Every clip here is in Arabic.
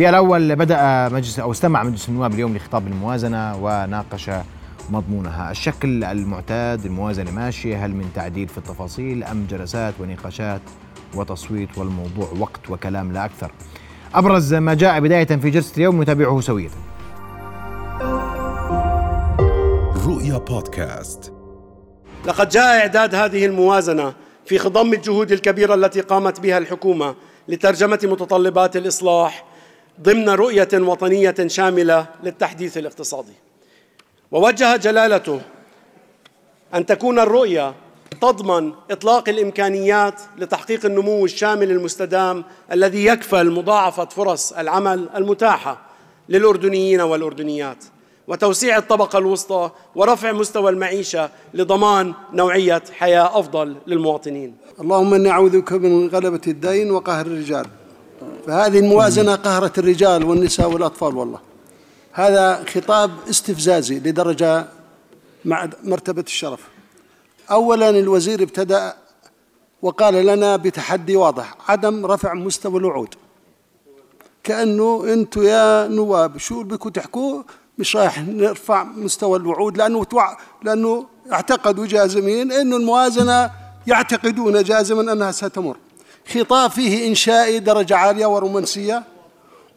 في الأول بدأ مجلس أو استمع مجلس النواب اليوم لخطاب الموازنة وناقش مضمونها. الشكل المعتاد الموازنة ماشية هل من تعديل في التفاصيل أم جلسات ونقاشات وتصويت والموضوع وقت وكلام لا أكثر. أبرز ما جاء بداية في جلسة اليوم نتابعه سوية. رؤيا بودكاست. لقد جاء إعداد هذه الموازنة في خضم الجهود الكبيرة التي قامت بها الحكومة لترجمة متطلبات الإصلاح ضمن رؤية وطنية شاملة للتحديث الاقتصادي. ووجه جلالته أن تكون الرؤية تضمن إطلاق الإمكانيات لتحقيق النمو الشامل المستدام الذي يكفل مضاعفة فرص العمل المتاحة للأردنيين والأردنيات وتوسيع الطبقة الوسطى ورفع مستوى المعيشة لضمان نوعية حياة أفضل للمواطنين. اللهم إني أعوذ بك من غلبة الدين وقهر الرجال. فهذه الموازنة قهرت الرجال والنساء والأطفال والله. هذا خطاب استفزازي لدرجة مع مرتبة الشرف. أولا الوزير ابتدأ وقال لنا بتحدي واضح عدم رفع مستوى الوعود. كأنه أنتم يا نواب شو بكم تحكوا مش رايح نرفع مستوى الوعود لأنه توع لأنه اعتقدوا جازمين أنه الموازنة يعتقدون جازما أنها ستمر. خطاب فيه إنشائي درجة عالية ورومانسية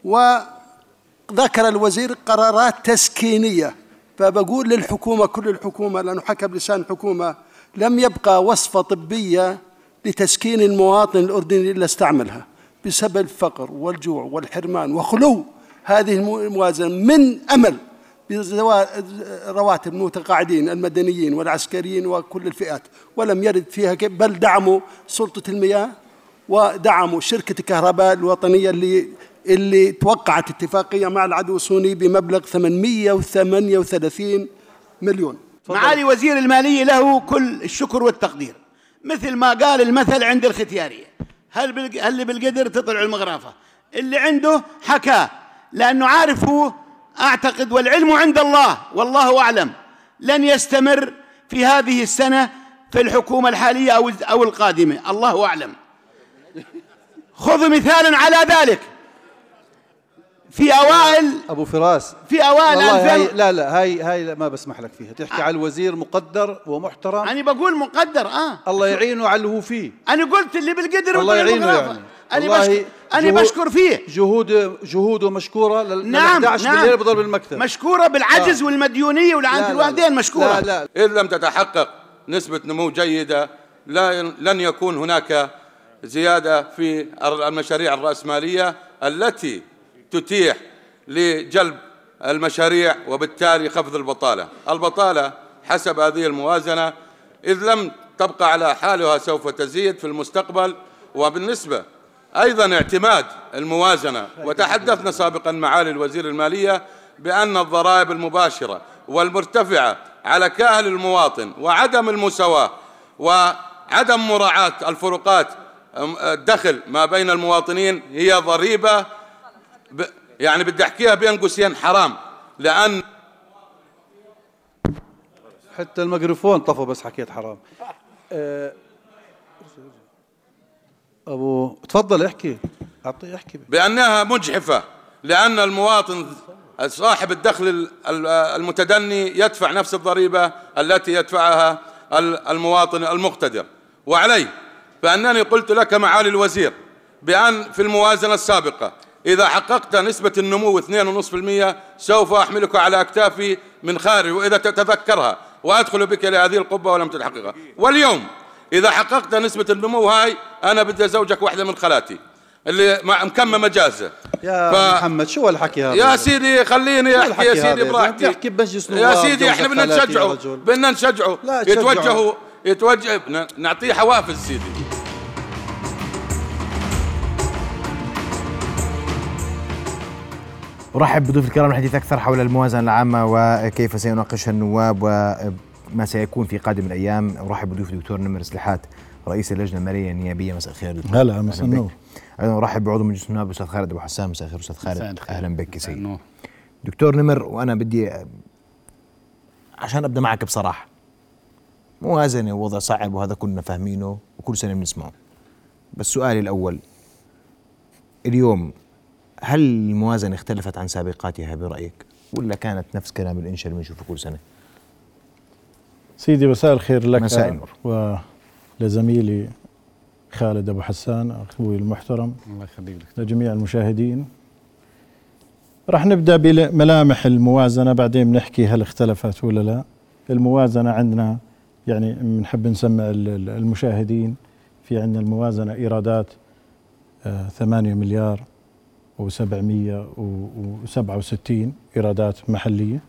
وذكر الوزير قرارات تسكينية. فبقول للحكومة كل الحكومة لأنه حكى بلسان الحكومة لم يبقى وصفة طبية لتسكين المواطن الأردني إلا استعملها بسبب الفقر والجوع والحرمان وخلو هذه الموازنة من أمل رواتب المتقاعدين المدنيين والعسكريين وكل الفئات. ولم يرد فيها بل دعموا سلطة المياه. ودعموا شركة الكهرباء الوطنية اللي اللي توقعت اتفاقية مع العدو الصيني بمبلغ 838 مليون. معالي وزير المالية له كل الشكر والتقدير. مثل ما قال المثل عند الختيارية. هل اللي بالقدر تطلع المغرافة؟ اللي عنده حكاه لأنه عارف هو أعتقد والعلم عند الله والله أعلم. لن يستمر في هذه السنة في الحكومة الحالية أو القادمة. الله أعلم. خذ مثالا على ذلك. في اوائل أبو فراس. في أوائل والله هاي لا لا هاي هاي ما بسمح لك فيها. تحكي آه. على الوزير مقدر ومحترم. أنا بقول مقدر آه. الله يعينه على اللي هو فيه. أنا قلت اللي بالقدر الله يعينه يعني. أنا بشكر أنا بشكر فيه. جهود جهوده مشكورة لل نعم 11 نعم. بالليل بضل بالمكتب. مشكورة بالعجز آه. والمديونية ولعنه الوالدين مشكورة. لا لا. إن لم تتحقق نسبة نمو جيدة لا لن يكون هناك زيادة في المشاريع الرأسمالية التي تتيح لجلب المشاريع وبالتالي خفض البطالة. البطالة حسب هذه الموازنة إذ لم تبقى على حالها سوف تزيد في المستقبل وبالنسبة أيضا اعتماد الموازنة. وتحدثنا سابقا معالي الوزير المالية بأن الضرائب المباشرة والمرتفعة على كاهل المواطن وعدم المساواة وعدم مراعاة الفروقات الدخل ما بين المواطنين هي ضريبة يعني بدي أحكيها بين قوسين حرام. لأن حتى الميكروفون طفى بس حكيت حرام. أه أبو تفضل احكي. أعطي احكي. بأنها مجحفة لأن المواطن صاحب الدخل المتدني يدفع نفس الضريبة التي يدفعها المواطن المقتدر. وعليه فأنني قلت لك معالي الوزير بأن في الموازنة السابقة إذا حققت نسبة النمو 2.5% سوف أحملك على أكتافي من خارج وإذا تتذكرها وأدخل بك إلى هذه القبة ولم تتحققها. واليوم إذا حققت نسبة النمو هاي أنا بدي أزوجك واحدة من خالاتي اللي مكممة جازة يا ف... محمد شو الحكي هذا؟ يا سيدي خليني أحكي يا سيدي براحتي. أحكي بمجلس يا سيدي إحنا بدنا نشجعه. بدنا نشجعه. يتوجهوا يتوجه نعطيه حوافز سيدي. أرحب بضيوف الكرام الحديث أكثر حول الموازنة العامة وكيف سيناقشها النواب وما سيكون في قادم الأيام. أرحب بضيوف الدكتور نمر سلحات رئيس اللجنة المالية النيابية. مساء الخير دكتور. هلا مساء النور. أيضا أرحب بعضو مجلس النواب الأستاذ خالد أبو حسان. مساء الخير أستاذ خالد. أهلا بك سيدي. دكتور نمر وأنا بدي عشان أبدأ معك بصراحة. موازنة ووضع صعب وهذا كنا فاهمينه وكل سنة بنسمعه. بس سؤالي الأول اليوم هل الموازنة اختلفت عن سابقاتها برأيك؟ ولا كانت نفس كلام الإنشاء اللي بنشوفه كل سنة؟ سيدي مساء الخير لك مساء النور. ولزميلي خالد أبو حسان أخوي المحترم الله يخليك لجميع المشاهدين راح نبدأ بملامح الموازنة بعدين بنحكي هل اختلفت ولا لا الموازنة عندنا يعني بنحب نسمع ال- ال- المشاهدين في عندنا الموازنة إيرادات آه، 8 مليار و767 إيرادات محلية.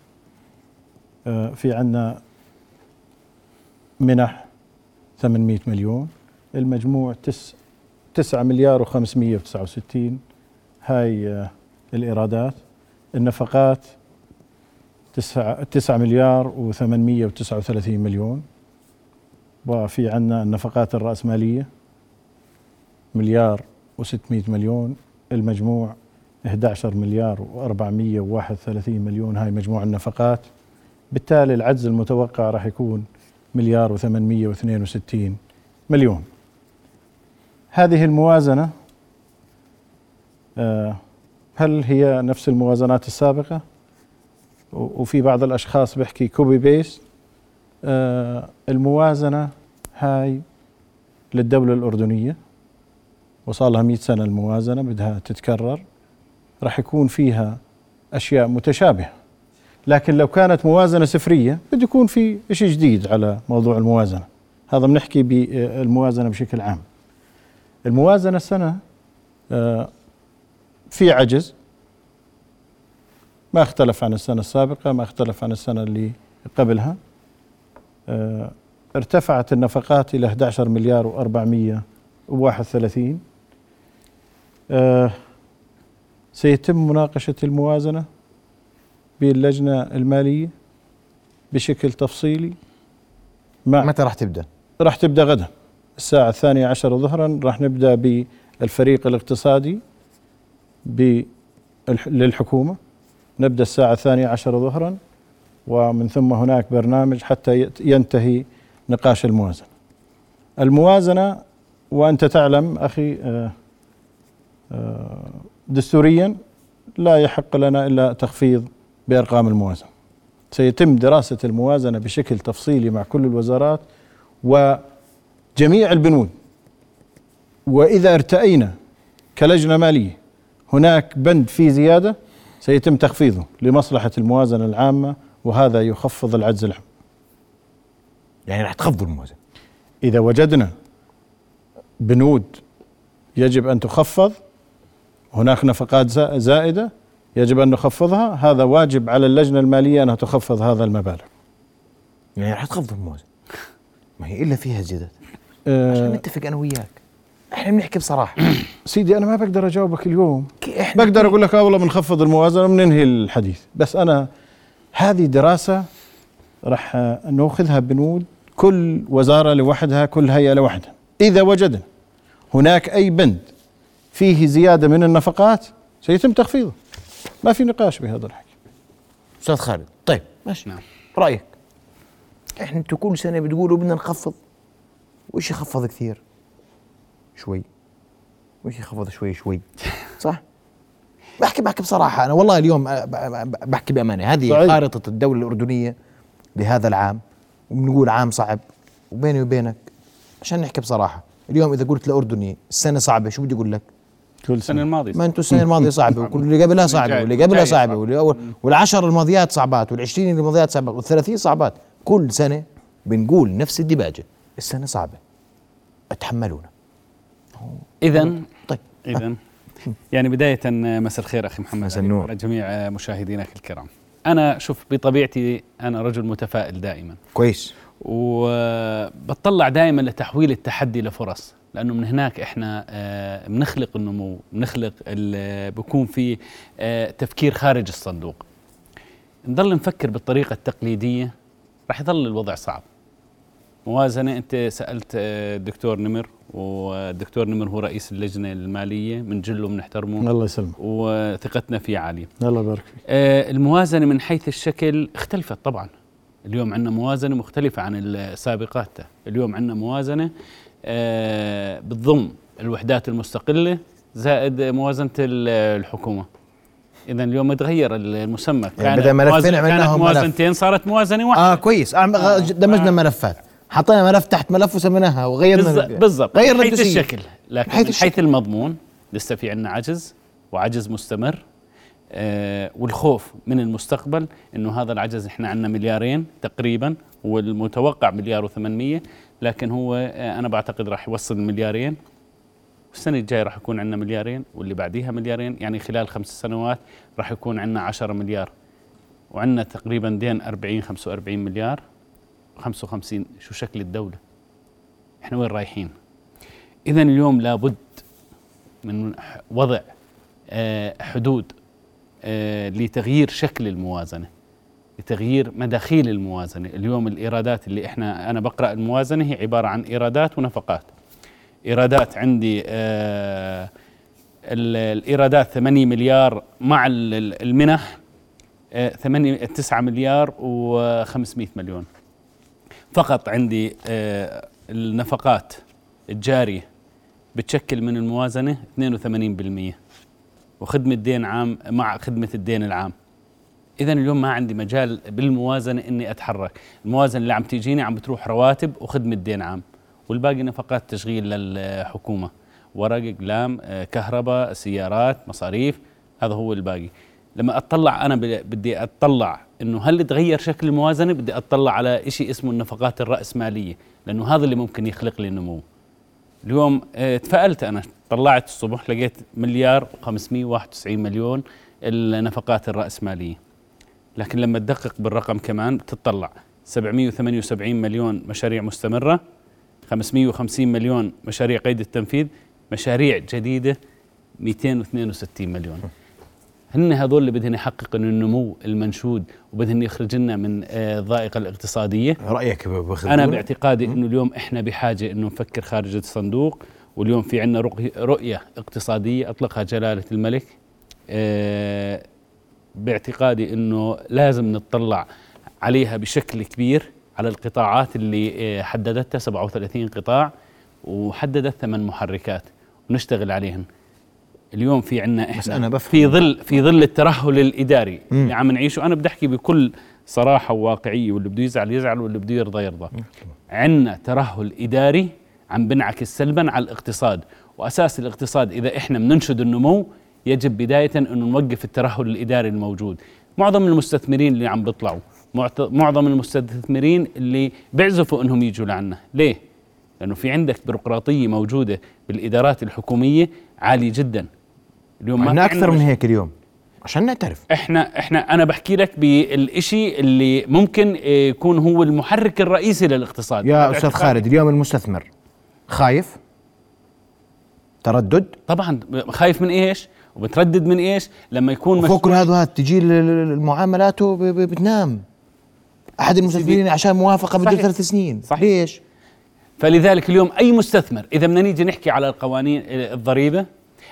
آه، في عندنا منح 800 مليون. المجموع تس 9 مليار و569 هاي آه، الإيرادات. النفقات 9 9 مليار و839 مليون. وفي عندنا النفقات الرأسمالية مليار و600 مليون. المجموع 11 مليار و431 مليون هاي مجموع النفقات. بالتالي العجز المتوقع راح يكون مليار و862 مليون. هذه الموازنة آه، هل هي نفس الموازنات السابقة؟ وفي بعض الأشخاص بيحكي copy paste الموازنة هاي للدولة الأردنية. وصار لها 100 سنة الموازنة بدها تتكرر راح يكون فيها أشياء متشابهة. لكن لو كانت موازنة صفرية بده يكون في شيء جديد على موضوع الموازنة. هذا بنحكي بالموازنة بشكل عام. الموازنة السنة آه، في عجز. ما اختلف عن السنة السابقة ما اختلف عن السنة اللي قبلها. آه، ارتفعت النفقات إلى 11 مليار و431 آه، سيتم مناقشة الموازنة باللجنة المالية بشكل تفصيلي مع متى راح تبدأ؟ راح تبدأ غدا الساعة الثانية عشر ظهرا راح نبدأ بالفريق الاقتصادي للحكومة نبدأ الساعة الثانية عشر ظهرا ومن ثم هناك برنامج حتى ينتهي نقاش الموازنة الموازنة وأنت تعلم أخي آه، آه، دستوريا لا يحق لنا إلا تخفيض بأرقام الموازنة. سيتم دراسة الموازنة بشكل تفصيلي مع كل الوزارات وجميع البنود وإذا ارتأينا كلجنة مالية هناك بند فيه زيادة سيتم تخفيضه لمصلحة الموازنة العامة وهذا يخفض العجز العام. يعني راح تخفضوا الموازنة. إذا وجدنا بنود يجب أن تخفض هناك نفقات زا- زائدة يجب أن نخفضها. هذا واجب على اللجنة المالية أنها تخفض هذا المبالغ. يعني راح تخفضوا الموازنة ما هي إلا فيها عشان أه نتفق أنا وياك. إحنا بنحكي بصراحة. سيدي أنا ما بقدر أجاوبك اليوم. إحنا بقدر أقول لك آه والله بنخفض الموازنة وبننهي الحديث. بس أنا هذه دراسة راح نأخذها بنود كل وزارة لوحدها كل هيئة لوحدها. إذا وجدنا هناك أي بند فيه زيادة من النفقات سيتم تخفيضه. ما في نقاش بهذا الحكي. أستاذ خالد طيب. ماشي. نعم. رأيك؟ إحنا أنتوا كل سنة بتقولوا بدنا نخفض. وش يخفض كثير؟ شوي. وش يخفض شوي شوي؟ صح؟ بحكي بحكي بصراحة أنا والله اليوم بحكي بأمانة. هذه صحيح. خارطة الدولة الأردنية لهذا العام وبنقول عام صعب وبيني وبينك عشان نحكي بصراحة. اليوم إذا قلت لأردني السنة صعبة شو بدي أقول لك؟ كل السنة سنة الماضية ما أنتم السنة الماضية صعبة وكل اللي قبلها صعبة واللي قبلها صعبة صعب. واللي والعشر الماضيات صعبات والعشرين الماضيات صعبات والثلاثين صعبات. كل سنة بنقول نفس الدباجه السنة صعبة. أتحملونا. اذا طيب. اذا يعني بداية مساء الخير أخي محمد مساء النور. جميع مشاهدينك الكرام. أنا شوف بطبيعتي أنا رجل متفائل دائما. كويس. وبتطلع دائما لتحويل التحدي لفرص. لأنه من هناك إحنا آه، بنخلق النمو بنخلق ال- بكون في آه، تفكير خارج الصندوق. نضل نفكر بالطريقة التقليدية راح يظل الوضع صعب. موازنة أنت سألت آه، الدكتور نمر والدكتور نمر هو رئيس اللجنة المالية بنجله بنحترمه الله يسلمك. وثقتنا فيه عاليه الله يبارك فيك. آه، الموازنة من حيث الشكل اختلفت طبعا. اليوم عندنا موازنة مختلفة عن السابقات اليوم عندنا موازنة آه، بتضم الوحدات المستقلة زائد موازنة ال- الحكومة. اذا اليوم تغير المسمى. يعني بدل ملفين عملناهم كانت ملف. موازنتين صارت موازنة واحدة. آه كويس. آه آه. دمجنا ملفات. حطينا ملف تحت ملف وسميناها وغيرنا بالضبط. من حيث. الشكل. لكن حيث من حيث المضمون لسه في عندنا عجز وعجز مستمر. آه والخوف من المستقبل إنه هذا العجز إحنا عندنا مليارين تقريبا والمتوقع مليار و800 لكن هو آه أنا بعتقد راح يوصل المليارين والسنة الجاية راح يكون عندنا مليارين واللي بعديها مليارين. يعني خلال خمس سنوات راح يكون عندنا 10 مليار. وعندنا تقريبا دين 40 45 مليار. 55 شو شكل الدولة؟ إحنا وين رايحين؟ اذا اليوم لابد من وضع آه، حدود آه، لتغيير شكل الموازنة. لتغيير مداخيل الموازنة. اليوم الإيرادات اللي إحنا أنا بقرأ الموازنة هي عبارة عن إيرادات ونفقات. إيرادات عندي آه، ال- الإيرادات 8 مليار مع ال- ال- المنح 8 9 مليار و500 مليون. فقط عندي آه، النفقات الجارية بتشكل من الموازنة 82% وخدمة دين عام مع خدمة الدين العام. إذا اليوم ما عندي مجال بالموازنة إني أتحرك. الموازنة اللي عم تيجيني عم بتروح رواتب وخدمة دين عام والباقي نفقات تشغيل للحكومة. ورق أقلام آه، كهرباء سيارات مصاريف هذا هو الباقي. لما أطلع أنا بدي أطلع إنه هل تغير شكل الموازنة؟ بدي أطلع على شيء اسمه النفقات الرأسمالية لأنه هذا اللي ممكن يخلق لي نمو اليوم آه، تفائلت أنا. طلعت الصبح لقيت مليار و591 مليون النفقات الرأسمالية. لكن لما تدقق بالرقم كمان بتطلع 778 مليون مشاريع مستمرة 550 مليون مشاريع قيد التنفيذ مشاريع جديدة 262 مليون. هن هذول اللي بدهن يحققوا النمو المنشود وبدهن يخرج لنا من آه، الضائقه الاقتصادية. رأيك أنا باعتقادي إنه اليوم إحنا بحاجة إنه نفكر خارج الصندوق واليوم في عندنا رؤية اقتصادية أطلقها جلالة الملك. آه، باعتقادي إنه لازم نتطلع عليها بشكل كبير على القطاعات اللي آه، حددتها 37 قطاع وحددت ثمان محركات ونشتغل عليهن اليوم في عندنا إحنا بس أنا بفهم. في ظل في ظل الترهل الإداري اللي عم نعيشه أنا بدي أحكي بكل صراحة وواقعية واللي بده يزعل يزعل واللي بده يرضى يرضى. عندنا ترهل إداري عم بنعكس سلبا على الاقتصاد وأساس الاقتصاد إذا إحنا بننشد النمو يجب بداية انه نوقف الترهل الإداري الموجود. معظم المستثمرين اللي عم بيطلعوا معظم المستثمرين اللي بيعزفوا أنهم يجوا لعنا. ليه؟ لأنه في عندك بيروقراطية موجودة بالإدارات الحكومية عالية جدا. اليوم ما أكثر من هيك اليوم عشان نعترف. إحنا إحنا أنا بحكي لك بالشيء اللي ممكن آه، يكون هو المحرك الرئيسي للاقتصاد. يا أستاذ خالد اليوم المستثمر خايف؟ تردد؟ طبعا خايف من إيش؟ وبتردد من إيش لما يكون مشروع- هذا وهذا تجي ال- ال- المعاملات وب- ب- بتنام أحد المستثمرين عشان موافقة بده. ثلاث سنين صحيح. ليش؟ فلذلك اليوم أي مستثمر إذا بدنا نيجي نحكي على القوانين الضريبة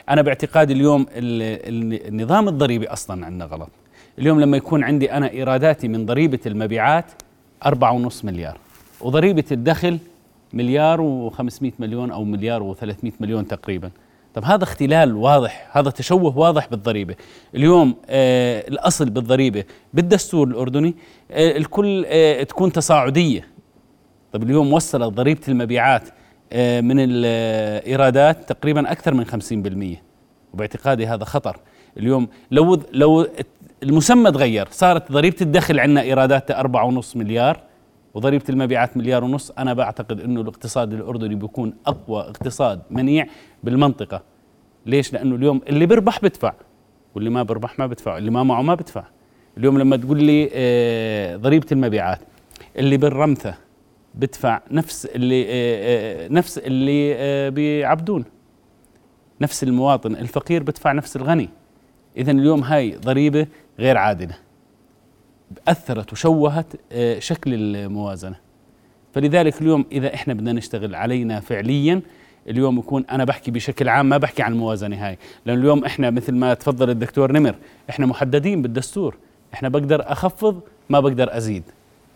أنا باعتقادي اليوم ال- ال- النظام الضريبي أصلا عندنا غلط اليوم لما يكون عندي أنا إيراداتي من ضريبة المبيعات أربعة ونص مليار وضريبة الدخل مليار و500 مليون أو مليار و300 مليون تقريبا طب هذا اختلال واضح هذا تشوه واضح بالضريبة. اليوم آه الأصل بالضريبة بالدستور الأردني آه الكل آه تكون تصاعدية. طيب اليوم وصلت ضريبة المبيعات آه، من الإيرادات تقريبا أكثر من 50% وباعتقادي هذا خطر. اليوم لو لو المسمى تغير صارت ضريبة الدخل عندنا إيراداتها أربعة ونص مليار وضريبة المبيعات مليار ونص. أنا بعتقد أنه الاقتصاد الأردني بيكون أقوى اقتصاد منيع بالمنطقة. ليش؟ لأنه اليوم اللي بيربح بدفع واللي ما بيربح ما بدفع اللي ما معه ما بدفع. اليوم لما تقول لي آه، ضريبة المبيعات اللي بالرمثة بدفع نفس اللي آه، آه، نفس اللي بيعبدون. نفس المواطن الفقير بدفع نفس الغني. اذا اليوم هاي ضريبة غير عادله أثرت وشوهت آه، شكل الموازنة. فلذلك اليوم إذا إحنا بدنا نشتغل علينا فعليا اليوم يكون أنا بحكي بشكل عام ما بحكي عن الموازنة هاي. لأن اليوم إحنا مثل ما تفضل الدكتور نمر إحنا محددين بالدستور. إحنا بقدر أخفض ما بقدر أزيد.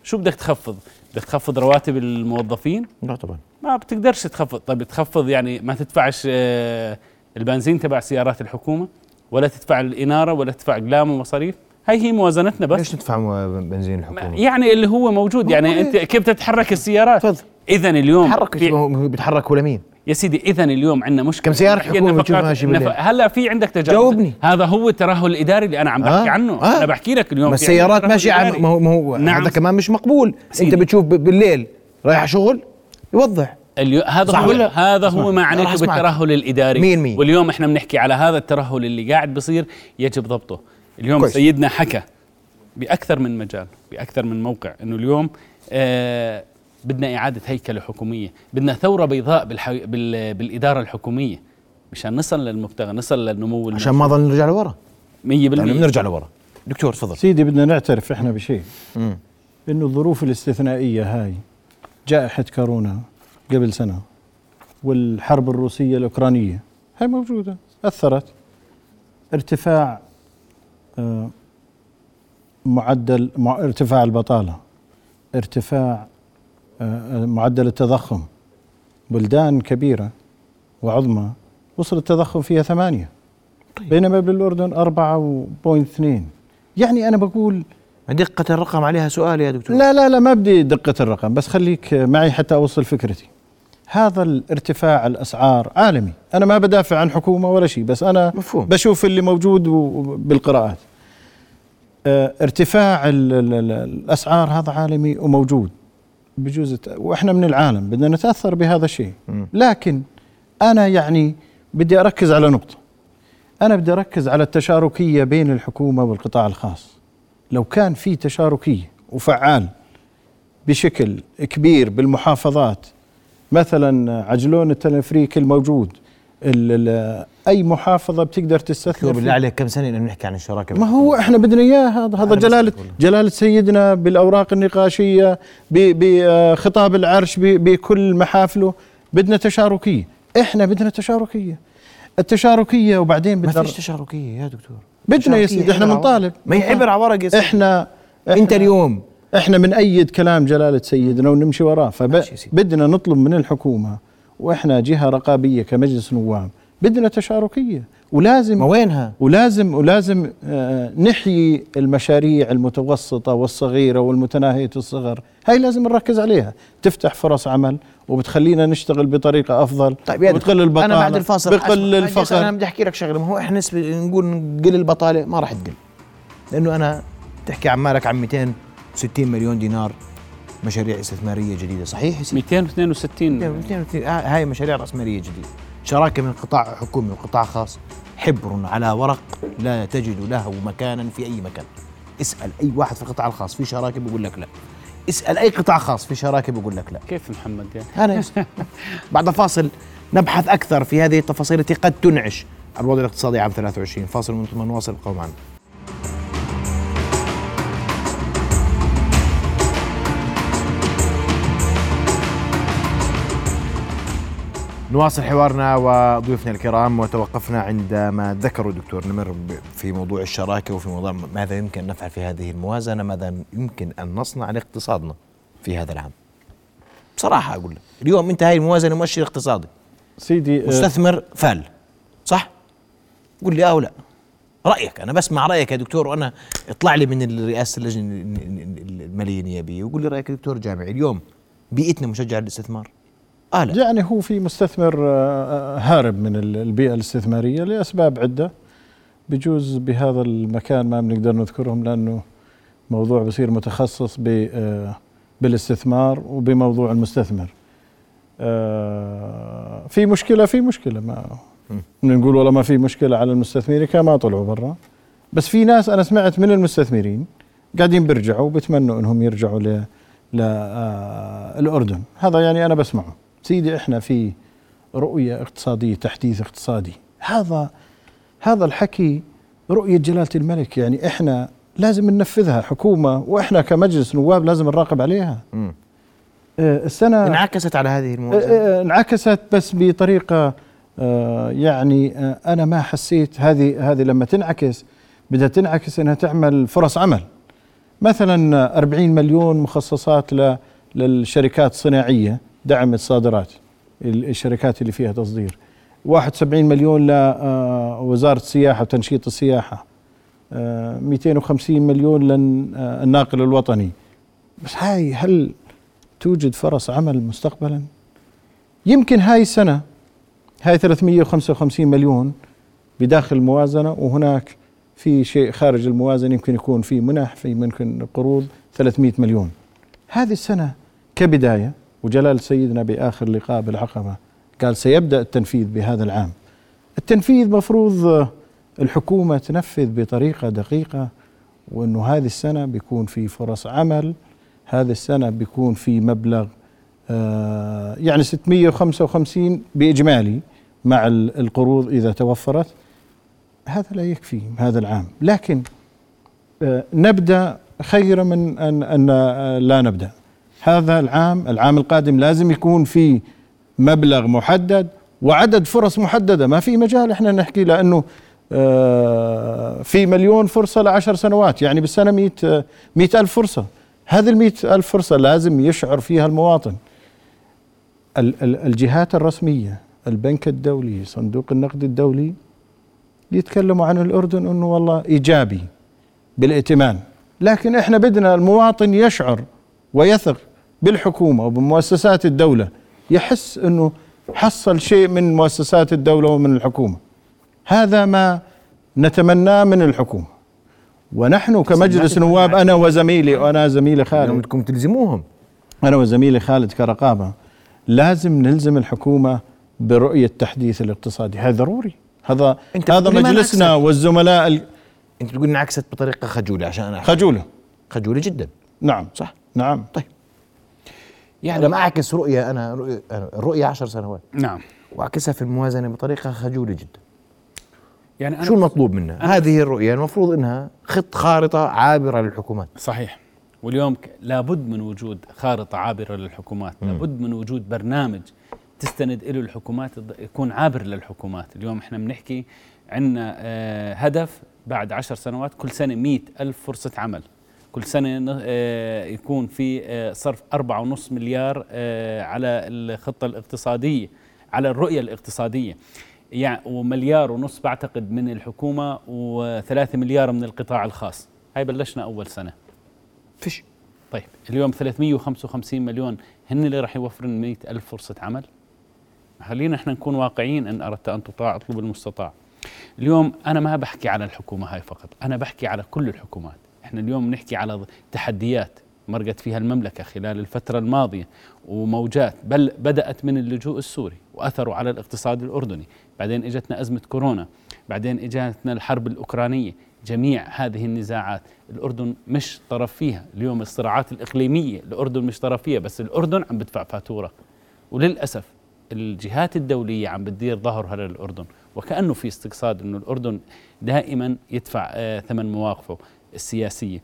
شو بدك تخفض؟ بدك تخفض رواتب الموظفين؟ لا طبعا. ما بتقدرش تخفض. طيب تخفض يعني ما تدفعش آه، البنزين تبع سيارات الحكومة ولا تدفع الإنارة ولا تدفع اقلام ومصاريف؟ هاي هي موازنتنا بس ليش ندفع مو- بنزين الحكومة؟ يعني اللي هو موجود يعني أنت كيف تتحرك السيارات تفضل. اذا اليوم تحرك بيتحرك ولا مين؟ يا سيدي اذا اليوم عندنا مشكلة كم سيارة حكينا حكومة بتشوف نفقات- ماشي بالليل؟ هلا في عندك تجاوز جاوبني. هذا هو الترهل الإداري اللي أنا عم بحكي آه. عنه آه. أنا بحكي لك اليوم بس السيارات ماشية عم. ما هو ما هو نعم. هذا كمان مش مقبول سيدي. انت بتشوف بالليل رايح شغل يوضح اليو... هذا صح هو ولا؟ هذا. هو ما عنيته. بالترهل الإداري مين مين؟ واليوم إحنا بنحكي على هذا الترهل اللي قاعد بصير يجب ضبطه اليوم كويس. سيدنا حكى بأكثر من مجال بأكثر من موقع إنه اليوم آه بدنا إعادة هيكلة حكومية بدنا ثورة بيضاء بالحي... بال... بالإدارة الحكومية مشان نصل للمبتغى نصل للنمو عشان ما ضل نرجع لورا. 100% يعني بنرجع لورا. دكتور تفضل. سيدي بدنا نعترف إحنا بشيء. إنه الظروف الاستثنائية هاي جائحة كورونا قبل سنة والحرب الروسية الأوكرانية هاي موجودة أثرت. ارتفاع معدل مع ارتفاع البطالة ارتفاع آه، معدل التضخم بلدان كبيرة وعظمى وصل التضخم فيها ثمانية. بينما بالأردن أربعة وبوينت اثنين. يعني أنا بقول دقة الرقم عليها سؤال يا دكتور. لا لا لا ما بدي دقة الرقم بس خليك معي حتى أوصل فكرتي. هذا الارتفاع الأسعار عالمي. أنا ما بدافع عن حكومة ولا شيء بس أنا مفهوم. بشوف اللي موجود بالقراءات. آه، ارتفاع ال ال ال الأسعار هذا عالمي وموجود بجوز وإحنا من العالم بدنا نتأثر بهذا الشيء. لكن أنا يعني بدي أركز على نقطة. أنا بدي أركز على التشاركية بين الحكومة والقطاع الخاص. لو كان في تشاركية وفعال بشكل كبير بالمحافظات مثلا عجلون التلفريك الموجود ال ال أي محافظة بتقدر تستثمر بالله. عليك كم سنة إنه نحكي عن الشراكة ما هو إحنا بدنا إياه هذا هذا جلاله. جلالة سيدنا بالأوراق النقاشية بخطاب العرش ب- بكل محافله بدنا تشاركية إحنا بدنا تشاركية التشاركية وبعدين ما بدنا فيش تشاركية يا دكتور بدنا يا سيدي إحنا بنطالب. ما هي عبر على ورق إحنا أنت اليوم إحنا بنأيد كلام جلالة سيدنا ونمشي وراه. فبدنا نطلب من الحكومة وإحنا جهة رقابية كمجلس نواب بدنا تشاركية. ولازم ما وينها؟ ولازم ولازم آه، نحيي المشاريع المتوسطة والصغيرة والمتناهية الصغر. هاي لازم نركز عليها. تفتح فرص عمل وبتخلينا نشتغل بطريقة أفضل طيب يا وبتقل البطالة أنا بعد الفاصل بقل الفقر. بدي أحكي لك شغلة. ما هو إحنا نسبة نقول نقل البطالة ما راح تقل. لأنه أنا تحكي عن مالك عن 260 مليون دينار مشاريع استثمارية جديدة صحيح؟ يا سيدي 262 260 هاي مشاريع رأسمالية جديدة. شراكة من قطاع حكومي وقطاع خاص. حبر على ورق لا تجد له مكانا في أي مكان. اسأل أي واحد في القطاع الخاص. في شراكة بيقول لك لا. اسأل أي قطاع خاص. في شراكة بيقول لك لا. كيف محمد يعني؟ أنا بعد فاصل نبحث أكثر في هذه التفاصيل التي قد تنعش الوضع الاقتصادي عام 23 فاصل من ثم نواصل نواصل حوارنا وضيوفنا الكرام وتوقفنا عندما ذكروا دكتور نمر في موضوع الشراكة وفي موضوع ماذا يمكن أن نفعل في هذه الموازنة ماذا يمكن أن نصنع لاقتصادنا في هذا العام. بصراحة أقول لك اليوم أنت هاي الموازنة مؤشر اقتصادي. سيدي آه، مستثمر فال صح؟ قول لي آه ولا. رأيك أنا بسمع رأيك يا دكتور وأنا اطلع لي من رئاسه اللجنة المالية النيابية وقول لي رأيك يا دكتور جامعي اليوم بيئتنا مشجعة للاستثمار؟ لا. يعني هو في مستثمر آه، هارب من ال- البيئة الاستثمارية لأسباب عدة. بجوز بهذا المكان ما بنقدر نذكرهم لأنه موضوع بصير متخصص ب- آه، بالاستثمار وبموضوع المستثمر. آه، في مشكلة في مشكلة. ما نقول والله ما في مشكلة على المستثمرين كان ما طلعوا برا. بس في ناس أنا سمعت من المستثمرين قاعدين بيرجعوا وبتمنوا إنهم يرجعوا ل للأردن هذا يعني أنا بسمعه. سيدي إحنا في رؤية اقتصادية تحديث اقتصادي. هذا هذا الحكي رؤية جلالة الملك يعني إحنا لازم ننفذها حكومة وإحنا كمجلس نواب لازم نراقب عليها. آه، السنة انعكست على هذه الموازنه آه، آه، انعكست بس بطريقة يعني أنا ما حسيت هذه هذه لما تنعكس بدها تنعكس أنها تعمل فرص عمل. مثلا 40 مليون مخصصات ل- للشركات الصناعية. دعم الصادرات ال- الشركات اللي فيها تصدير. 71 مليون لوزاره السياحة وتنشيط السياحة. آه، 250 مليون للناقل الوطني. بس هاي هل توجد فرص عمل مستقبلا؟ يمكن هاي السنة. هاي 355 مليون بداخل الموازنة وهناك في شيء خارج الموازنة يمكن يكون في منح في ممكن قروض 300 مليون. هذه السنة كبداية. وجلال سيدنا بآخر لقاء بالعقبة قال سيبدأ التنفيذ بهذا العام. التنفيذ مفروض الحكومة تنفذ بطريقة دقيقة وأنه هذه السنة بيكون في فرص عمل هذه السنة بيكون في مبلغ آه، يعني 655 بإجمالي مع ال- القروض إذا توفرت. هذا لا يكفي هذا العام. لكن آه، نبدأ خير من ان أن لا نبدأ. هذا العام العام القادم لازم يكون في مبلغ محدد وعدد فرص محددة. ما في مجال إحنا نحكي لأنه آه، في مليون فرصة لعشر سنوات يعني 100 آه، 100 ألف فرصة. هذه ال 100 ألف فرصة لازم يشعر فيها المواطن. ال- ال- الجهات الرسمية البنك الدولي صندوق النقد الدولي يتكلموا عن الأردن إنه والله إيجابي بالائتمان. لكن إحنا بدنا المواطن يشعر ويثق بالحكومة وبمؤسسات الدولة يحس إنه حصل شيء من مؤسسات الدولة ومن الحكومة. هذا ما نتمناه من الحكومة. ونحن كمجلس نواب أنا وزميلي وأنا زميلي خالد. بدكم تلزموهم. أنا وزميلي خالد كرقابة لازم نلزم الحكومة برؤية التحديث الاقتصادي. هذا ضروري. هذا هذا مجلسنا. والزملاء ال- أنت بتقول انعكست بطريقة خجولة عشان أنا خجولة. خجولة جدا. نعم. صح. نعم. طيب. يعني لما أعكس رؤيه أنا رؤيه رؤيه 10 سنوات. نعم. وأعكسها في الموازنة بطريقة خجولة جدا. يعني أنا شو المطلوب منا هذه الرؤية. المفروض إنها خط خارطة عابرة للحكومات. صحيح. واليوم لابد من وجود خارطة عابرة للحكومات. لابد من وجود برنامج تستند له الحكومات يكون عابر للحكومات. اليوم إحنا بنحكي عندنا آه هدف بعد عشر سنوات كل سنة مئة ألف فرصة عمل. كل سنة آه يكون في آه صرف أربعة ونص مليار آه على الخطة الاقتصادية على الرؤية الاقتصادية. يعني ومليار ونص بعتقد من الحكومة وثلاثة مليار من القطاع الخاص. هاي بلشنا أول سنة. فيش. طيب اليوم 355 مليون هن اللي راح يوفرن 100 ألف فرصة عمل. خلينا إحنا نكون واقعيين إن أردت أن تطاع أطلب المستطاع. اليوم أنا ما بحكي على الحكومة هاي فقط أنا بحكي على كل الحكومات. إحنا اليوم بنحكي على تحديات مرقت فيها المملكة خلال الفترة الماضية وموجات بل بدأت من اللجوء السوري وأثروا على الاقتصاد الأردني. بعدين إجتنا أزمة كورونا بعدين إجتنا الحرب الأوكرانية. جميع هذه النزاعات الأردن مش طرف فيها. اليوم الصراعات الإقليمية الأردن مش طرف فيها بس الأردن عم بدفع فاتورة. وللأسف الجهات الدولية عم بتدير ظهرها للأردن وكأنه في استقصاد أنه الأردن دائما يدفع آه ثمن مواقفه. السياسية.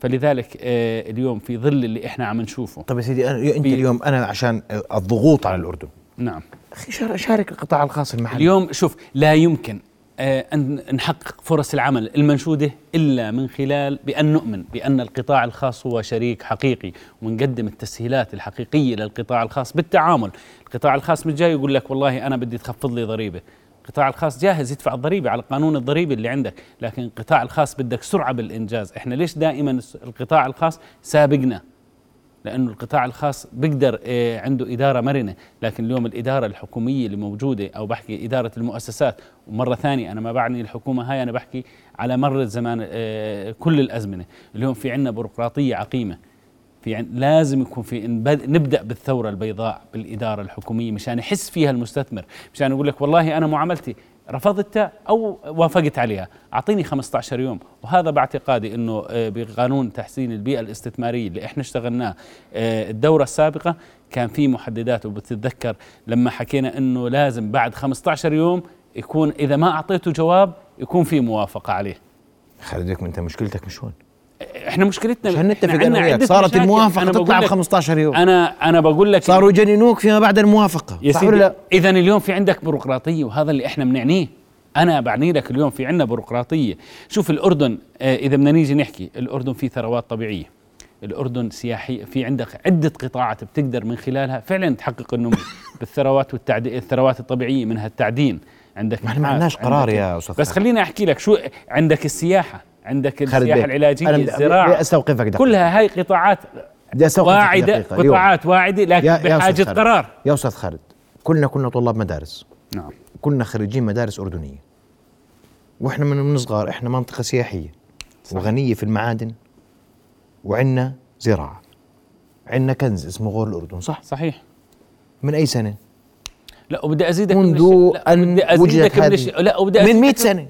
فلذلك آه اليوم في ظل اللي إحنا عم نشوفه. طيب يا سيدي أنا أنت اليوم أنا عشان الضغوط على الأردن. نعم. أخي شار- شارك القطاع الخاص المحلي. اليوم شوف لا يمكن آه، أن نحقق فرص العمل المنشودة إلا من خلال بأن نؤمن بأن القطاع الخاص هو شريك حقيقي ونقدم التسهيلات الحقيقية للقطاع الخاص بالتعامل. القطاع الخاص مش جاي يقول لك والله أنا بدي تخفض لي ضريبة. القطاع الخاص جاهز يدفع الضريبة على قانون الضريبة اللي عندك لكن القطاع الخاص بدك سرعة بالإنجاز. إحنا ليش دائما القطاع الخاص سابقنا؟ لأنه القطاع الخاص بيقدر آه، عنده إدارة مرنة. لكن اليوم الإدارة الحكومية اللي موجودة أو بحكي إدارة المؤسسات ومرة ثانية أنا ما بعني الحكومة هاي أنا بحكي على مر الزمان آه، كل الأزمنة. اليوم في عندنا بيروقراطية عقيمة. في. لازم يكون في نبد... نبدأ بالثورة البيضاء بالإدارة الحكومية مشان يحس فيها المستثمر مشان يقول لك والله أنا معاملتي رفضتها أو وافقت عليها أعطيني 15 يوم. وهذا باعتقادي إنه آه، بقانون تحسين البيئة الاستثمارية اللي إحنا اشتغلناه آه، الدورة السابقة كان في محددات. وبتتذكر لما حكينا إنه لازم بعد 15 يوم يكون إذا ما أعطيته جواب يكون في موافقة عليه. خالد أنت مشكلتك مش هون. إحنا مشكلتنا عشان نتفق أنا وياك. صارت. الموافقة تطلع ب لك- 15 يوم. أنا أنا بقول لك صاروا يجننوك فيما بعد الموافقة. يا سيدي؟ اذا اليوم في عندك بيروقراطية وهذا اللي إحنا بنعنيه أنا بعني لك اليوم في عندنا بيروقراطية. شوف الأردن آه، إذا بدنا نيجي نحكي الأردن فيه ثروات طبيعية. الأردن سياحي في عندك عدة قطاعات بتقدر من خلالها فعلا تحقق النمو. بالثروات والتعدين الثروات الطبيعية منها التعدين. عندك ما إحنا ما عندناش قرار يا أستاذ بس. خليني أحكي لك شو عندك السياحة. عندك السياحة العلاجية الزراعة. أستوقفك دقيقة. كلها هاي قطاعات بدي أستوقفك واعدة دقيقة. قطاعات واعدة لكن يا- يا بحاجة خالد. قرار. يا أستاذ خالد كلنا كنا طلاب مدارس. نعم. كنا خريجين مدارس أردنية. وإحنا من من صغار إحنا منطقة سياحية. وغنية في المعادن. وعندنا زراعة. عندنا كنز اسمه غور الأردن صح؟ صحيح. من أي سنة؟ لا وبدي أزيدك منذ من الش... أن وجدت هذه. لا وبدي من أزيدك 100 سنة.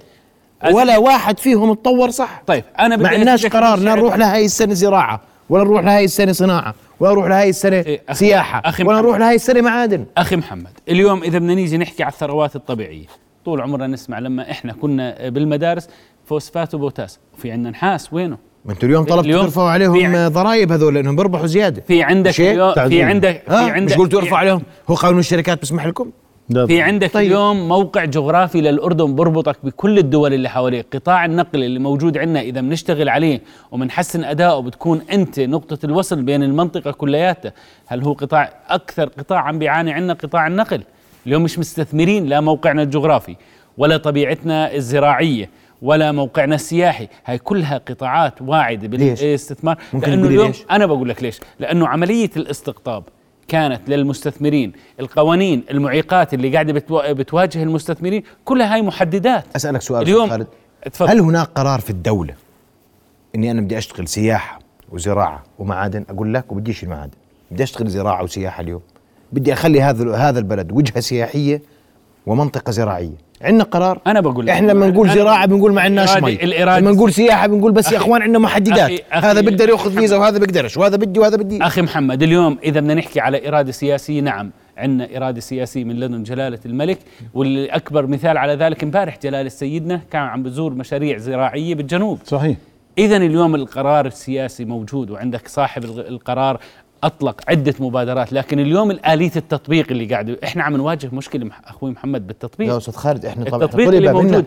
ولا واحد فيهم اتطور صح. طيب أنا بدي ما عندناش قرار. نروح لهي السنة زراعة ولا نروح لهي السنة صناعة ولا نروح لهي السنة إيه، أخي- سياحة أخي ولا. نروح لهي السنة معادن. أخي محمد اليوم إذا بدنا نيجي نحكي على الثروات الطبيعية طول عمرنا نسمع لما إحنا كنا بالمدارس فوسفات وبوتاس وفي عندنا نحاس وينه؟ ما أنتوا اليوم طلبتوا ترفعوا عليهم ضرائب هذول لأنهم بيربحوا زيادة. في عندك في. عندك في عندك مش قلتوا ارفعوا عليهم؟ هو قانون الشركات بيسمح لكم؟ ده في عندك طيب. اليوم موقع جغرافي للأردن بربطك بكل الدول اللي حواليك، قطاع النقل اللي موجود عندنا إذا بنشتغل عليه وبنحسن ادائه بتكون أنت نقطة الوصل بين المنطقة كلياتها، هل هو قطاع أكثر قطاع عم بيعاني عندنا قطاع النقل، اليوم مش مستثمرين لا موقعنا الجغرافي ولا طبيعتنا الزراعية ولا موقعنا السياحي، هاي كلها قطاعات واعدة ليش؟ بالاستثمار. ممكن لأنه تقولي اليوم ليش؟ أنا بقول لك ليش؟ لأنه عملية الاستقطاب كانت للمستثمرين القوانين المعيقات اللي بتوا- بتواجه المستثمرين كلها هاي محددات. أسألك سؤال اليوم خالد. تفضل. هل هناك قرار في الدولة إني أنا بدي أشتغل سياحة وزراعة ومعادن؟ أقول لك وبديش المعادن. بدي أشتغل زراعة وسياحة اليوم. بدي أخلي هذا هذا البلد وجهة سياحية ومنطقة زراعية. عندنا قرار. أنا بقول لك. إحنا لما نقول زراعة بنقول ما عندناش مي. لما نقول سياحة بنقول بس يا أخوان عندنا محددات. أخي- أخي- هذا بيقدر يأخذ فيزا وهذا بيقدرش وهذا بدي وهذا بدي. أخي محمد اليوم إذا بدنا نحكي على إرادة سياسية نعم عندنا إرادة سياسية من لدن جلالة الملك واللي اكبر مثال على ذلك امبارح جلالة سيدنا كان عم بزور مشاريع زراعية بالجنوب. صحيح. إذا اليوم القرار السياسي موجود وعندك صاحب الغ- القرار أطلق عدة مبادرات لكن اليوم الآلية التطبيق اللي قاعد إحنا عم نواجه مشكلة مح- أخوي محمد يا بالتطبيق أستاذ خالد إحنا طبعا التطبيق طلب منا موجود.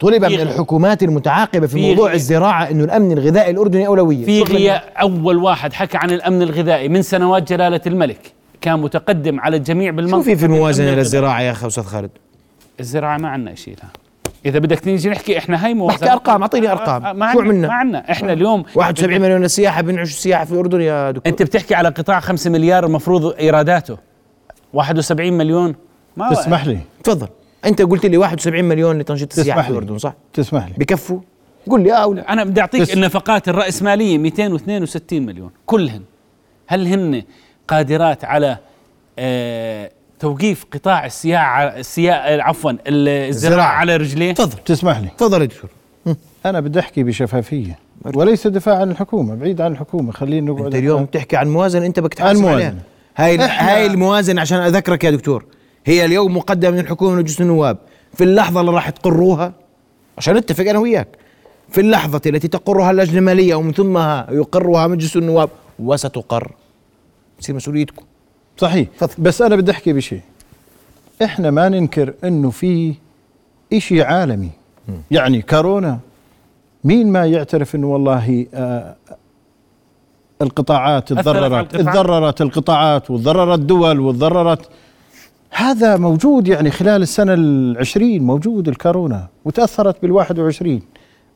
طلب من الحكومات المتعاقبة في في موضوع الزراعة إنه الأمن الغذائي الأردني أولوية في. غياب أول واحد حكى عن الأمن الغذائي من سنوات جلالة الملك كان متقدم على الجميع بالمنطقة شو في في الموازنة. للزراعه يا أخي أستاذ خالد الزراعة ما عندنا شيء لها إذا بدك نيجي نحكي إحنا هاي موازنة. بحكي أرقام، أعطيني أرقام. آه، ما شو عنا عملنا؟ ما عندنا. إحنا اليوم 71 مليون للسياحة بنعش السياحه في الاردن يا دكتور. أنت بتحكي على قطاع 5 مليار المفروض إيراداته. 71 مليون. ما تسمح لي؟ تفضل. أنت قلت لي 71 مليون لتنشيط السياحة في. الاردن صح؟ تسمح لي. بكفوا. قل لي آه أو لا أنا بدي أعطيك بس- النفقات الرأسمالية 262 مليون. كلهن. هل هن قادرات على آه توقيف قطاع السياحه السياحه عفوا الزراعة الزراعة. على رجليه؟ تفضل. تسمح لي. تفضل يا دكتور. أنا بدي أحكي بشفافية. وليس دفاع عن الحكومة بعيد عن الحكومة. خلينا نقعد أنت اليوم بتحكي عن موازنة أنت بدك تحاسب الموازنة. عليها. هاي هاي الموازنة عشان أذكرك يا دكتور. هي اليوم مقدمة من الحكومة لمجلس النواب. في اللحظة اللي راح تقروها عشان نتفق أنا وياك في اللحظة التي تقرها اللجنة المالية ومن ثمها يقرها مجلس النواب وستقر. تصير مسؤوليتكم. صحيح. تفضل. بس أنا بدي أحكي بشيء إحنا ما ننكر إنه في إشي عالمي. يعني كورونا مين ما يعترف إنه والله آه القطاعات تضررت القطاعات. تضررت القطاعات وتضررت دول وتضررت. هذا موجود يعني خلال السنة العشرين موجود الكورونا وتأثرت بالواحد وعشرين.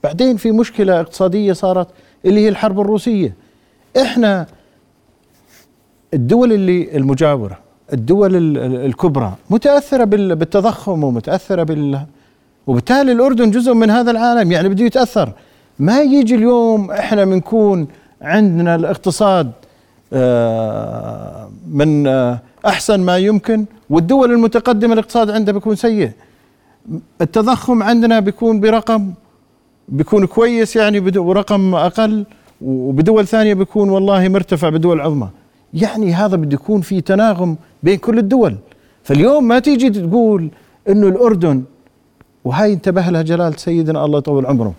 بعدين في مشكلة اقتصادية صارت اللي هي الحرب الروسية. إحنا الدول اللي المجاورة الدول ال- ال- الكبرى بال- بالتضخم ومتأثرة بال وبالتالي الأردن جزء من هذا العالم يعني بده يتأثر. ما يجي اليوم إحنا بنكون عندنا الاقتصاد آه، من آه، أحسن ما يمكن والدول المتقدمة الاقتصاد عندها بيكون سيء. التضخم عندنا بيكون برقم بيكون كويس يعني برقم أقل وبدول ثانية بيكون والله مرتفع بدول عظمى. يعني هذا بده يكون في تناغم بين كل الدول. فاليوم ما تيجي تقول إنه الأردن وهاي انتبه لها جلاله سيدنا الله يطول عمره.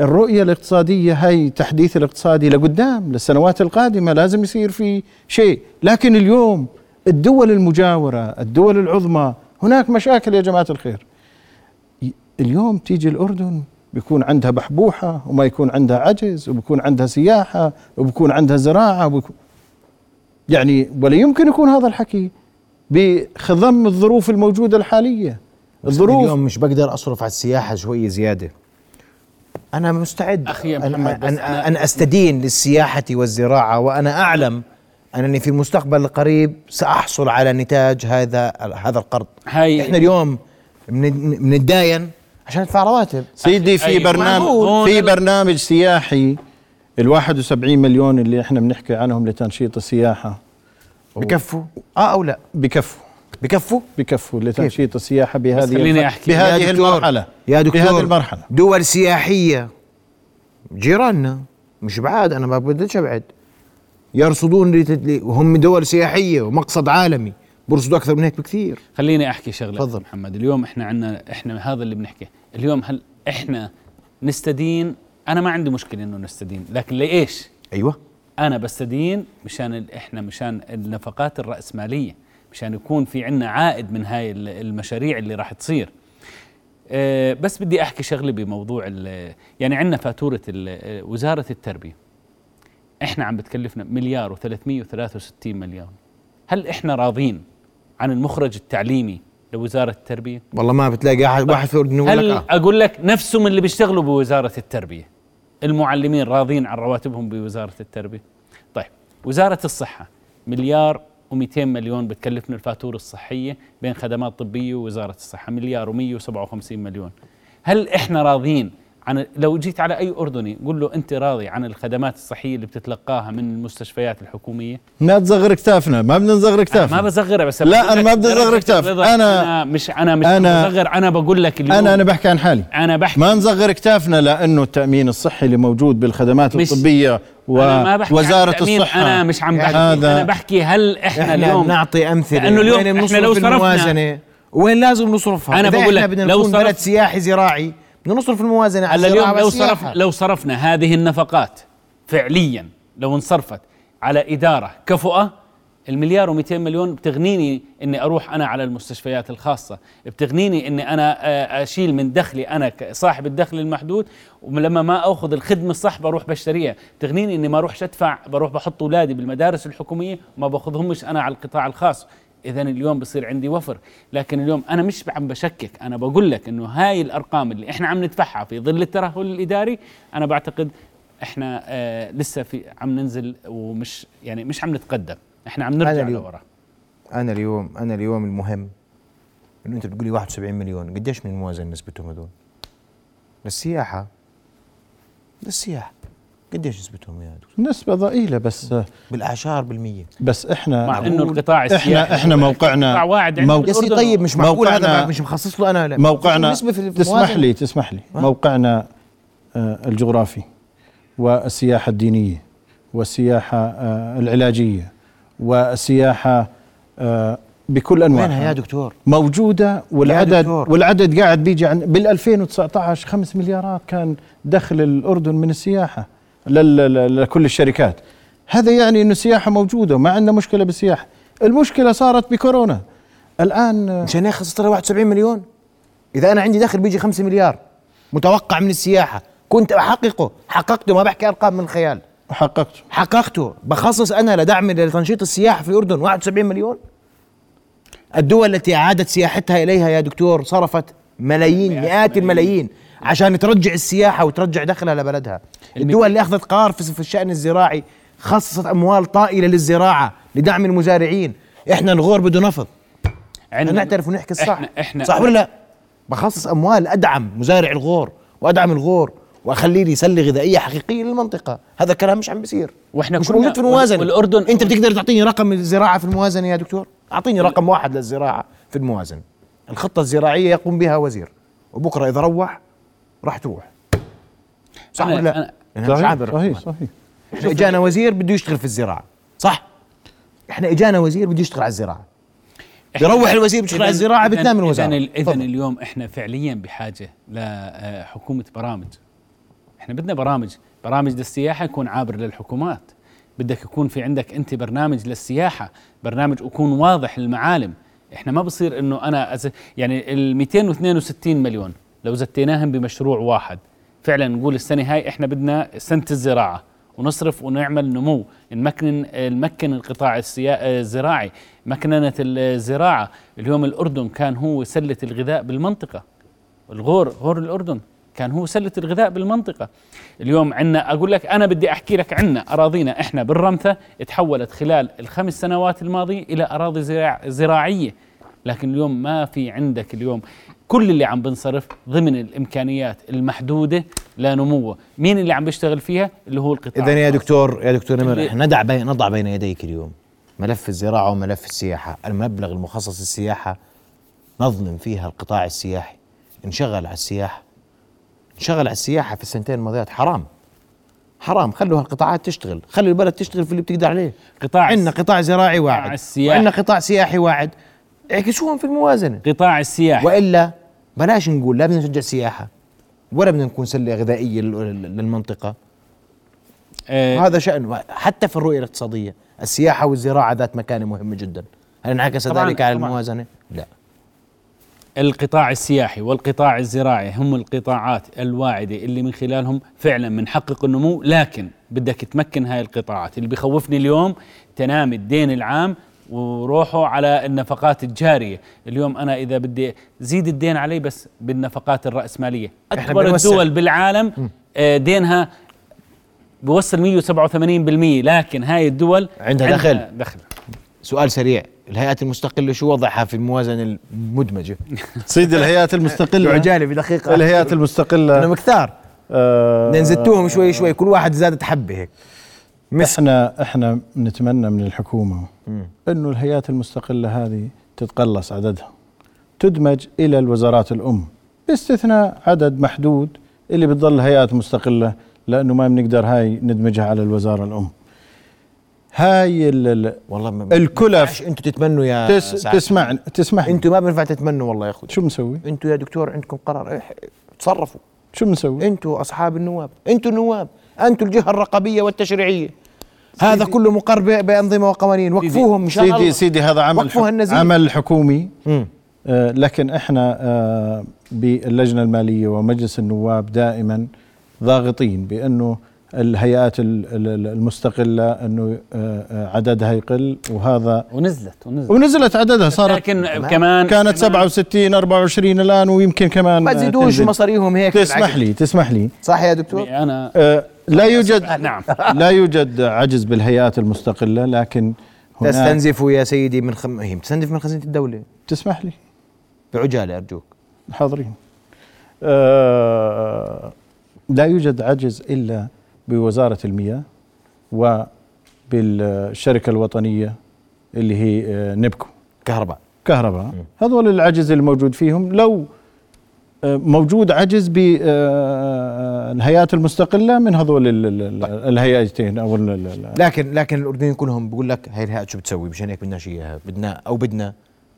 الرؤية الاقتصادية هاي تحديث الاقتصادي لقدام للسنوات القادمة لازم يصير في شيء. لكن اليوم الدول المجاورة الدول العظمى هناك مشاكل يا جماعة الخير. اليوم تيجي الأردن بيكون عندها بحبوحة وما يكون عندها عجز وبيكون عندها سياحة وبيكون عندها زراعة وبيكون يعني ولا يمكن يكون هذا الحكي بخضم الظروف الموجودة الحالية. الظروف اليوم مش بقدر أصرف على السياحة شوية زيادة. أنا مستعد. أخي أن, محمد، بس أن, أنا- أن أستدين للسياحة والزراعة وأنا أعلم أنني في المستقبل القريب سأحصل على نتاج هذا هذا القرض. هاي إحنا اليوم من- بنتداين عشان ندفع رواتب. سيدي في. برنامج في برنامج سياحي ال 71 مليون اللي إحنا بنحكي عنهم لتنشيط السياحة. بكفوا؟ آه أو لا؟ بكفوا. بكفوا؟ بكفوا لتنشيط السياحة بهذه خليني. يا بهذه دكتور- المرحلة. يا دكتور. بهذه المرحلة. دول سياحية. جيراننا. مش بعاد أنا ما بديش أبعد. يرصدون وهم دول سياحية ومقصد عالمي. برصدوا أكثر من هيك بكثير. خليني أحكي شغلة تفضل. محمد. اليوم إحنا عندنا إحنا هذا اللي بنحكي. اليوم هل إحنا نستدين أنا ما عندي مشكلة إنه نستدين لكن لإيش؟ أيوه. أنا بستدين مشان إحنا مشان النفقات الرأسمالية مشان يكون في عندنا عائد من هاي ال- المشاريع اللي راح تصير. أه بس بدي أحكي شغله بموضوع يعني عندنا فاتورة وزارة التربية. إحنا عم بتكلفنا مليار و363 مليون هل إحنا راضين عن المخرج التعليمي لوزارة التربية؟ والله ما بتلاقي احد واحد في الاردن يقول لك. آه. أقول لك نفسهم اللي بيشتغلوا بوزارة التربية؟ المعلمين راضين عن رواتبهم بوزارة التربية. طيب وزارة الصحة مليار و200 مليون بتكلفنا الفاتورة الصحية بين خدمات طبية ووزارة الصحة. مليار و157 مليون. هل إحنا راضين عن لو جيت على أي أردني قول له أنت راضي عن الخدمات الصحية اللي بتتلقاها من المستشفيات الحكومية؟ ما تصغر كتافنا ما بدنا نصغر أنا كتافنا. ما بصغرها بس لا، أنا لك ما بدي درجة كتاف. أنا- أنا مش أنا مش أنا- بصغر أنا بقول لك اليوم أنا أنا بحكي عن حالي. أنا بحكي ما نصغر كتافنا لأنه التأمين الصحي اللي موجود بالخدمات الطبية أنا ما بحكي عن ووزاره التأمين، الصحه أنا مش عم بحكي هذا أنا بحكي هل إحنا, إحنا اليوم بنعطي أمثلة. لأنه اليوم إحنا لو صرفنا- وين لازم نصرفها؟ أنا بقول إحنا لك لو نكون صرف- بلد سياحي زراعي نصرف الموازنة على اليوم لو. صرف لو صرفنا هذه النفقات فعليا لو انصرفت على إدارة كفؤة المليار و200 مليون بتغنيني إني أروح أنا على المستشفيات الخاصة بتغنيني إني أنا آه، أشيل من دخلي أنا كصاحب الدخل المحدود ولما ما أخذ الخدمة الصح بروح بشتريها تغنيني إني ما اروحش ادفع بروح بحط أولادي بالمدارس الحكومية وما باخذهمش أنا على القطاع الخاص اذا اليوم بصير عندي وفر. لكن اليوم أنا مش عم بشكك. أنا بقول لك إنه هاي الأرقام اللي إحنا عم ندفعها في ظل الترهل الإداري أنا بعتقد إحنا آه لسه في عم ننزل ومش يعني مش عم نتقدم. إحنا عم نرجع. لورا. أنا اليوم أنا اليوم المهم إنه أنت بتقولي 71 مليون. قديش من الموازنه نسبتهم هذول؟ للسياحة. للسياحة. قديش نسبتهم يا دكتور نسبة ضئيلة بس بالأعشار بالمية بس إحنا مع إنه القطاع السياحي إحنا إحنا موقعنا قطاع واعد عندنا موقع- يا. طيب مش معقول هذا مش مخصص له أنا لا موقعنا نسبة في تسمح. لي تسمح لي آه. موقعنا آه، الجغرافي والسياحة الدينية والسياحة آه، العلاجية والسياحة بكل وينها أنواعها يا دكتور موجودة والعدد دكتور. والعدد قاعد بيجي عن بال 2019 5 مليارات كان دخل الأردن من لل- لكل الشركات. هذا يعني إنه السياحة موجودة وما عندنا مشكلة بالسياحة. المشكلة صارت بكورونا. الآن مشان هيك خصصت لها 71 مليون. إذا أنا عندي دخل بيجي 5 مليار. متوقع من السياحة. كنت أحققه. حققته. ما بحكي أرقام من الخيال. حققته. حققته. بخصص أنا لدعم لتنشيط السياحة في الأردن. 71 مليون. الدول التي أعادت سياحتها إليها يا دكتور صرفت ملايين مئات الملايين. عشان ترجع السياحة وترجع دخلها لبلدها. الدول اللي أخذت قرار في الشأن الزراعي خصصت أموال طائلة للزراعة لدعم المزارعين. إحنا الغور بده نفض إحنا نعترف ونحكي الصح؟ إحنا إحنا صح ولا لا؟ بخصص أموال أدعم مزارع الغور وأدعم الغور وأخليه لي سله غذائيه حقيقية للمنطقة. هذا الكلام مش عم بيصير. وإحنا مش موجود في الموازنة. والأردن- أنت بتقدر تعطيني رقم الزراعة في الموازنة يا دكتور؟ أعطيني رقم واحد للزراعة في الموازنة. الخطة الزراعية يقوم بها وزير. وبكرة إذا روح راح تروح. صح أنا- ولا لا؟ أنا- يعني مش صحيح عابر. صحيح. صحيح. إحنا اجانا وزير بده يشتغل في الزراعة. صح. إحنا إجانا وزير بده يشتغل على الزراعة. بيروح الوزير بيشتغل على الزراعة بتنام الوزارة. اذا. اليوم إحنا فعليا بحاجة لحكومه برامج. إحنا بدنا برامج. برامج للسياحة يكون عابر للحكومات. بدك يكون في عندك أنت برنامج للسياحة. برنامج يكون واضح المعالم إحنا ما بصير إنه أنا أز... يعني ال 262 مليون. لو زتيناهم بمشروع واحد. فعلا نقول السنة هاي إحنا بدنا سنة الزراعة ونصرف ونعمل نمو. نمكن نمكن القطاع الزراعي. مكننة الزراعة اليوم الأردن كان هو سلة الغذاء بالمنطقة. الغور غور الأردن كان هو سلة الغذاء بالمنطقة. اليوم عندنا أقول لك أنا بدي أحكي لك عندنا أراضينا إحنا بالرمثة تحولت خلال الخمس سنوات الماضية إلى أراضي زراع زراعية. لكن اليوم ما في عندك اليوم كل اللي عم بنصرف ضمن الإمكانيات المحدودة لنموه مين اللي عم بيشتغل فيها؟ اللي هو القطاع اذا يا. دكتور يا دكتور نمر إحنا ندع بين نضع بين يديك اليوم. ملف الزراعة وملف السياحة، المبلغ المخصص للسياحة نظلم فيها القطاع السياحي، انشغل على السياحة. انشغل على السياحة في السنتين الماضيات. حرام. حرام. خلوا هالقطاعات تشتغل، خلوا البلد تشتغل في اللي بتقدر عليه، قطاع عندنا قطاع زراعي واعد. وعندنا قطاع سياحي واعد اعكسوهم في الموازنة. قطاع السياحه وإلا بلاش نقول لا بدنا نشجع السياحة ولا بدنا نكون سلة غذائية لل- للمنطقة. آه هذا شأن. حتى في الرؤية الاقتصادية السياحة والزراعة ذات مكانة مهمة جدا. هل انعكس ذلك على. الموازنة؟ لا. القطاع السياحي والقطاع الزراعي هم القطاعات الواعدة اللي من خلالهم فعلا بنحقق النمو لكن بدك تمكن هاي القطاعات. اللي بخوفني اليوم تنام الدين العام وروحوا على النفقات الجارية. اليوم أنا إذا بدي زيد الدين علي بس بالنفقات أكبر بنوسع. الدول بالعالم آه، دينها بوصل 187% لكن هاي الدول عندها دخل. دخل. سؤال سريع الهيئات المستقلة شو وضعها في الموازنة المدمجة؟ سيدي الهيئات المستقلة. عجالي بدقيقة. الهيئات أنا المستقله مكثار آه، بدنا نزتوهم شوي شوي كل واحد زادت حبة هيك. مسك إحنا إحنا نتمنى من الحكومة إنه الهيئات المستقلة هذه تتقلص عددها. تدمج إلى الوزارات الأم. باستثناء عدد محدود اللي بتضل هيئات مستقلة لأنه ما بنقدر هاي ندمجها على الوزارة الأم. هاي ال- ال- والله ما الكلف أنتوا تتمنوا يا تس سعد. تسمع تسمح أنتوا ما بينفع تتمنوا والله يا أخوي. شو بنسوي أنتوا يا دكتور عندكم قرار. إيه، تصرفوا. شو بنسوي؟ أنتوا أصحاب النواب. أنتوا النواب. أنتوا الجهة الرقابية والتشريعية. هذا كله مقر بأنظمة وقوانين وقفوهم مشان سيدي الله. سيدي هذا عمل. عمل حكومي. آه، لكن إحنا آه، باللجنة المالية ومجلس النواب دائما ضاغطين بأنه الهيئات ال- ال- المستقلة أنه آه، عددها يقل وهذا ونزلت ونزلت ونزلت عددها صارت لكن كمان كانت كمان 67 24 الآن ويمكن كمان ما تزيدوش. مصاريهم هيك تسمح. لي تسمح لي صح يا دكتور أنا لا يوجد نعم. لا يوجد عجز بالهيئات المستقلة لكن هناك تستنزفوا يا سيدي من خم... هي بتستنزف من خزينة الدولة. تسمح لي. بعجالة أرجوك. حاضرين. آه لا يوجد عجز إلا بوزارة المياه وبالشركة الوطنية اللي هي آه، نبكو. كهرباء. كهرباء. هذول العجز الموجود فيهم لو موجود عجز بالهيئات المستقلة من هذول ال- الهيئتين أو لكن لكن الأردنيين كلهم بقول لك هاي الهيئات شو بتسوي؟ مشان هيك بدناش اياها بدنا أو بدنا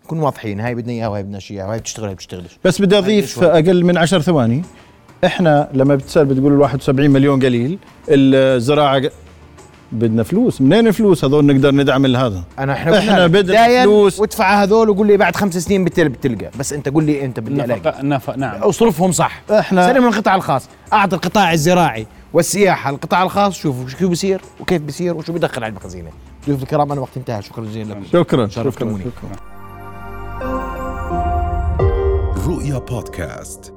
نكون واضحين. هاي بدنا إياها وهي بدناش اياها وهي بتشتغل وهي بتشتغلش. بس بدي أضيف أقل من عشر ثواني. إحنا لما بتسأل بتقول ال 71 مليون قليل. الزراعة بدنا فلوس. منين الفلوس هذول نقدر ندعم هذا أنا إحنا لك بدنا فلوس. وادفع هذول وقول لي بعد خمس سنين بتل- بتلقى. بس أنت قول لي أنت بدي ألاقي. نفق نفق نعم. أصرفهم صح. إحنا- سلم من القطاع الخاص. أعطي القطاع الزراعي والسياحة القطاع الخاص شوفوا شو بيصير وكيف بيصير وشو بيدخل على الخزينه ضيوف الكرام أنا وقت انتهى. شكرا جزيلا لكم. شكرا. شرفتموني. شكرا. رؤيا بودكاست.